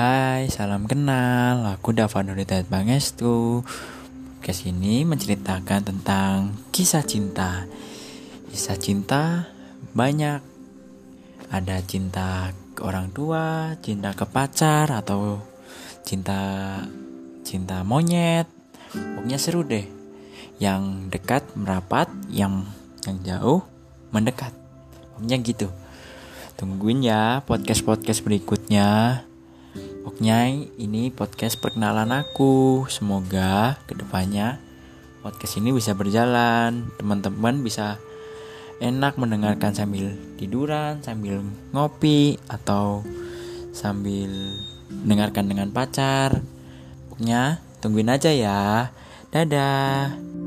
Hai, salam kenal. Aku Dava Nuridat Bangestu. Podcast ini menceritakan tentang kisah cinta. Kisah cinta banyak. Ada cinta ke orang tua, cinta ke pacar atau cinta cinta monyet. Pokoknya seru deh. Yang dekat merapat, yang yang jauh mendekat. Pokoknya gitu. Tungguin ya podcast-podcast berikutnya. Pokoknya ini podcast perkenalan aku. Semoga ke depannya podcast ini bisa berjalan. Teman-teman bisa enak mendengarkan sambil tiduran, sambil ngopi, atau sambil mendengarkan dengan pacar. Pokoknya tungguin aja ya. Dadah.